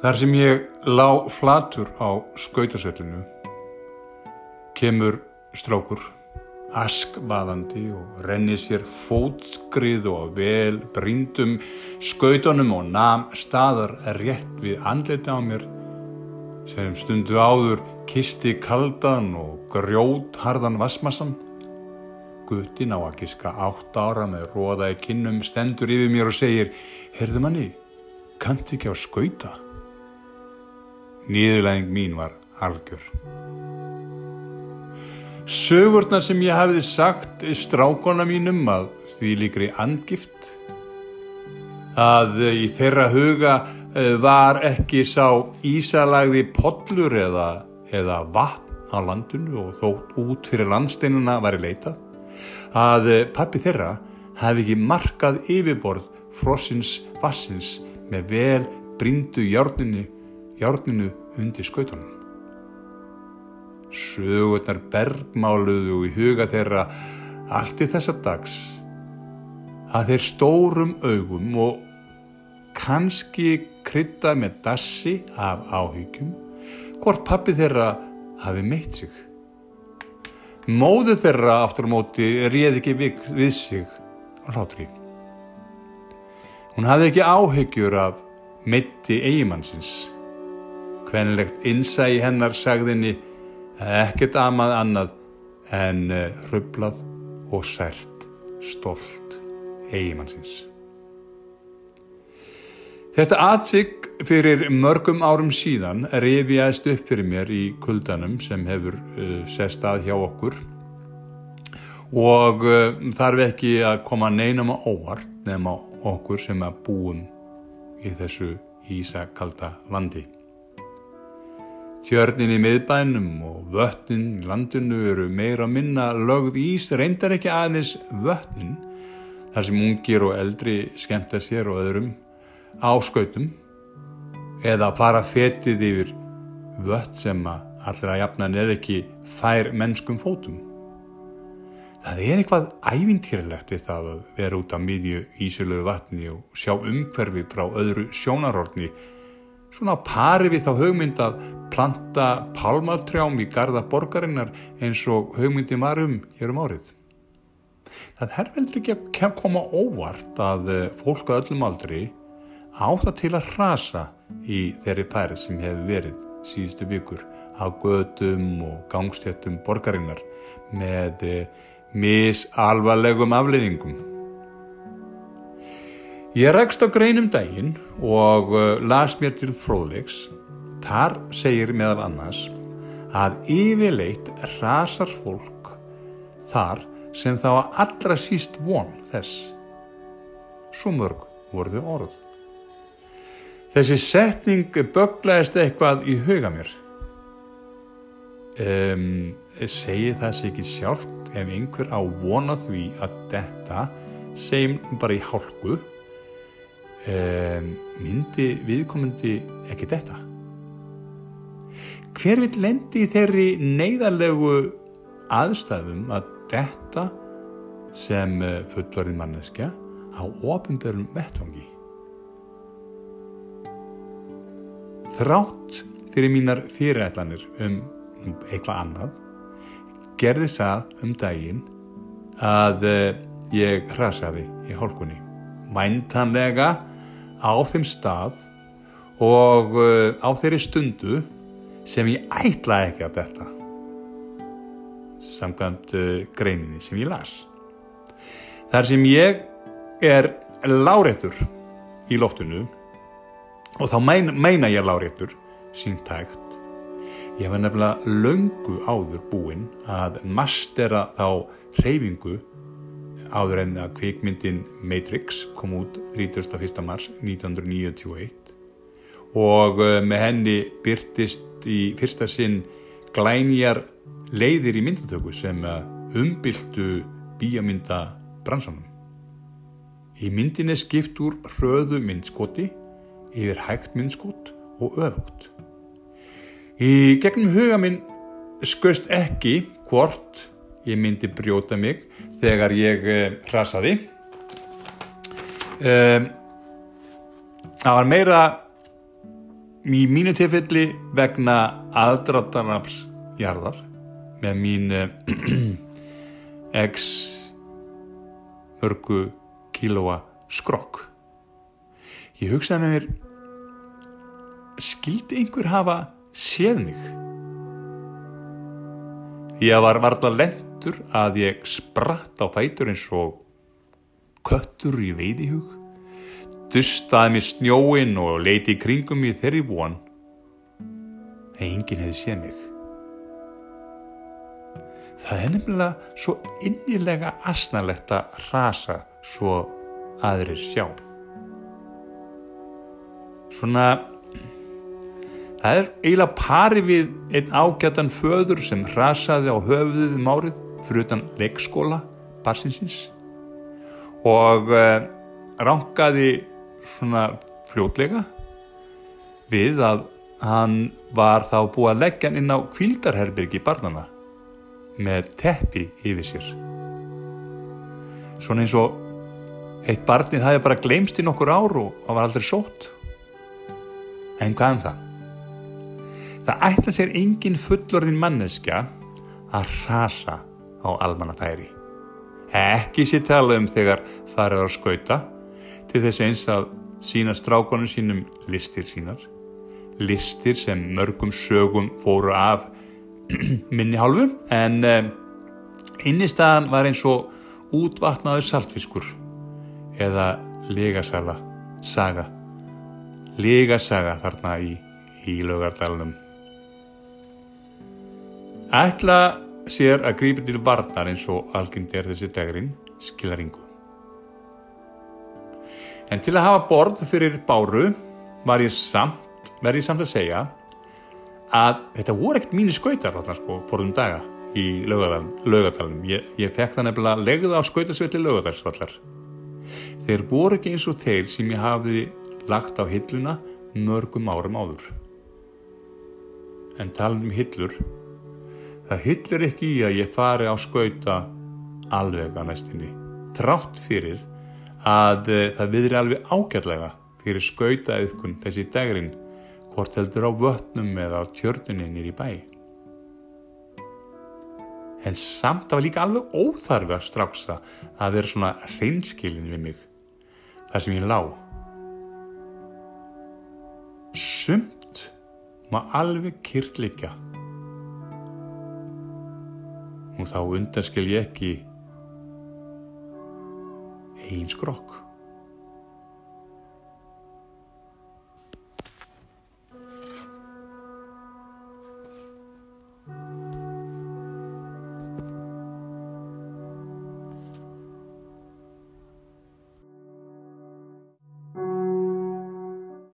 Þar sem ég lá flatur á skautasöllinu kemur strákur askvaðandi og renni sér fótskrið og vel brindum skautunum og nam staðar rétt við andleti á mér sem stundu áður kisti kaldan og grjót harðan vassmassan Gutin á að giska átt ára með róða í kinnum stendur yfir mér og segir Herðu manni, kannt ekki á skauta? Nýðulæðing mín var algjör. Sögurnar sem ég hafiði sagt strákona mínum að því líkri angift að í þeirra huga var ekki sá ísalagði podlur eða, eða vatn á landinu og þótt út fyrir landsteinuna var í leitað að pappi þeirra hafi ekki markað yfirborð frossins vassins með vel brindu járninu, járninu undir skautunum. Sögurnar bergmáluðu í huga þeirra allt í þessa dags að þeir stórum augum og kannski krytta með dassi af áhyggjum hvort pappi þeirra hafi meitt sig. Móðu þeirra aftur á móti réð ekki við, við sig á hlátri. Hún hafði ekki áhyggjur af meitti eigimannsins. Kvenlegt innsægi hennar sagðinni ekkert amað annað en rublað og sært stolt eigimannsins. Þetta atvik fyrir mörgum árum síðan rifjaðist upp fyrir mér í kuldanum sem hefur uh, sest að hjá okkur og uh, þarf ekki að koma neinum á óvart nema okkur sem að búum í þessu ísakalda landi. Tjörnin í miðbænum og vötnin í landinu eru meira minna lögð ís, reyndar ekki aðeins vötnin þar sem ungir og eldri skemmta sér og öðrum áskautum eða fara fetið yfir vött sem allra jafnan er ekki fær mennskum fótum. Það er eitthvað ævintýrlegt við það að vera út á miðju ísilögu vatni og sjá umhverfi frá öðru sjónarhortni svona pari við þá hugmynd að planta palmatrjám í garda borgarinnar eins og hugmyndin var um hér um árið. Það er veldur ekki að koma óvart að fólk að öllum aldri á það til að hrasa í þeirri pæri sem hefur verið síðustu vikur á gödum og gangstjöttum borgarinnar með misalvarlegum afleiðingum. Ég rekst á greinum daginn og las mér til fróðleiks. Þar segir meðal annars að yfirleitt rasar fólk þar sem þá allra síst von þess. Svo mörg voruðu orð. Þessi setning böglaðist eitthvað í huga mér. Um, segi það sér ekki sjálft ef einhver á vona því að þetta segjum bara í hálku um, myndi viðkomandi ekki þetta. Hver vil lendi í þeirri neyðarlegu aðstæðum að þetta sem fullorinn manneskja á ofinbjörnum vettvangi? Þrátt fyrir mínar fyrirætlanir um eitthvað annað gerði það um daginn að ég hrasaði í hálkunni. Væntanlega á þeim stað og á þeirri stundu sem ég ætlaði ekki að þetta samkvæmt greininni sem ég las. Þar sem ég er láréttur í loftinu og þá meina, meina ég láréttur síntægt ég var nefnilega löngu áður búinn að mastera þá reyfingu áður en að kvikmyndin Matrix kom út 31. mars 1991 og með henni byrtist í fyrsta sinn glænjar leiðir í myndatöku sem umbyltu bíamynda bransanum. Í myndin er skipt úr hröðu myndskoti yfir hægt myndskot og öfugt. Í gegnum huga minn skust ekki hvort ég myndi brjóta mig þegar ég hrasaði. Það var meira í mínu tilfelli vegna aðdráttarnafls jarðar með mín x mörgu kílóa skrokk. Ég hugsaði með mér, skildi einhver hafa séð mig? Ég var varðla lentur að ég spratt á fætur eins og köttur í veiðihug, dustaði mér snjóin og leiti í kringum mér þeirri von. Engin hefði séð mig. Það er nefnilega svo innilega asnalegt að rasa svo aðrir sjá. Svona, það er eiginlega pari við einn ágætan föður sem rasaði á höfuðið um árið fyrir utan leikskóla barsinsins og uh, ránkaði svona fljótlega við að hann var þá búið að leggja hann inn á kvildarherbyrgi barnana með teppi yfir sér. Svona eins og eitt barnið það er bara gleimst í nokkur ár og var aldrei sótt. En hvað um það? Það ætla sér engin fullorðin manneskja að rasa á almannafæri. Ekki sér tala um þegar farið að skauta til þess eins að sína strákonum sínum listir sínar. Listir sem mörgum sögum fóru af minni hálfu en um, innistæðan var eins og útvatnaður saltfiskur eða legasala saga legasaga þarna í, í lögardalunum ætla sér að grípa til varnar eins og algjörndi er þessi dagurinn skilaringu en til að hafa borð fyrir báru var ég samt verði ég samt að segja að þetta voru ekkert mínu skautar þarna sko fórðum daga í laugadalunum. Ég, ég fekk það nefnilega legða á skautasveitli laugadalsvallar. Þeir voru ekki eins og þeir sem ég hafiði lagt á hilluna mörgum árum áður. En talandum um hillur, það hillir ekki í að ég fari á skauta alveg á næstinni. Þrátt fyrir að uh, það viðri alveg ágætlega fyrir skautaauðkun þessi dagurinn hvort heldur á vötnum eða á tjörnunni nýri bæ. En samt var líka alveg óþarfi að stráksa að vera svona hreinskilin við mig þar sem ég lág. Sumt má alveg kyrt líka. Og þá undanskil ég ekki einn skrokk.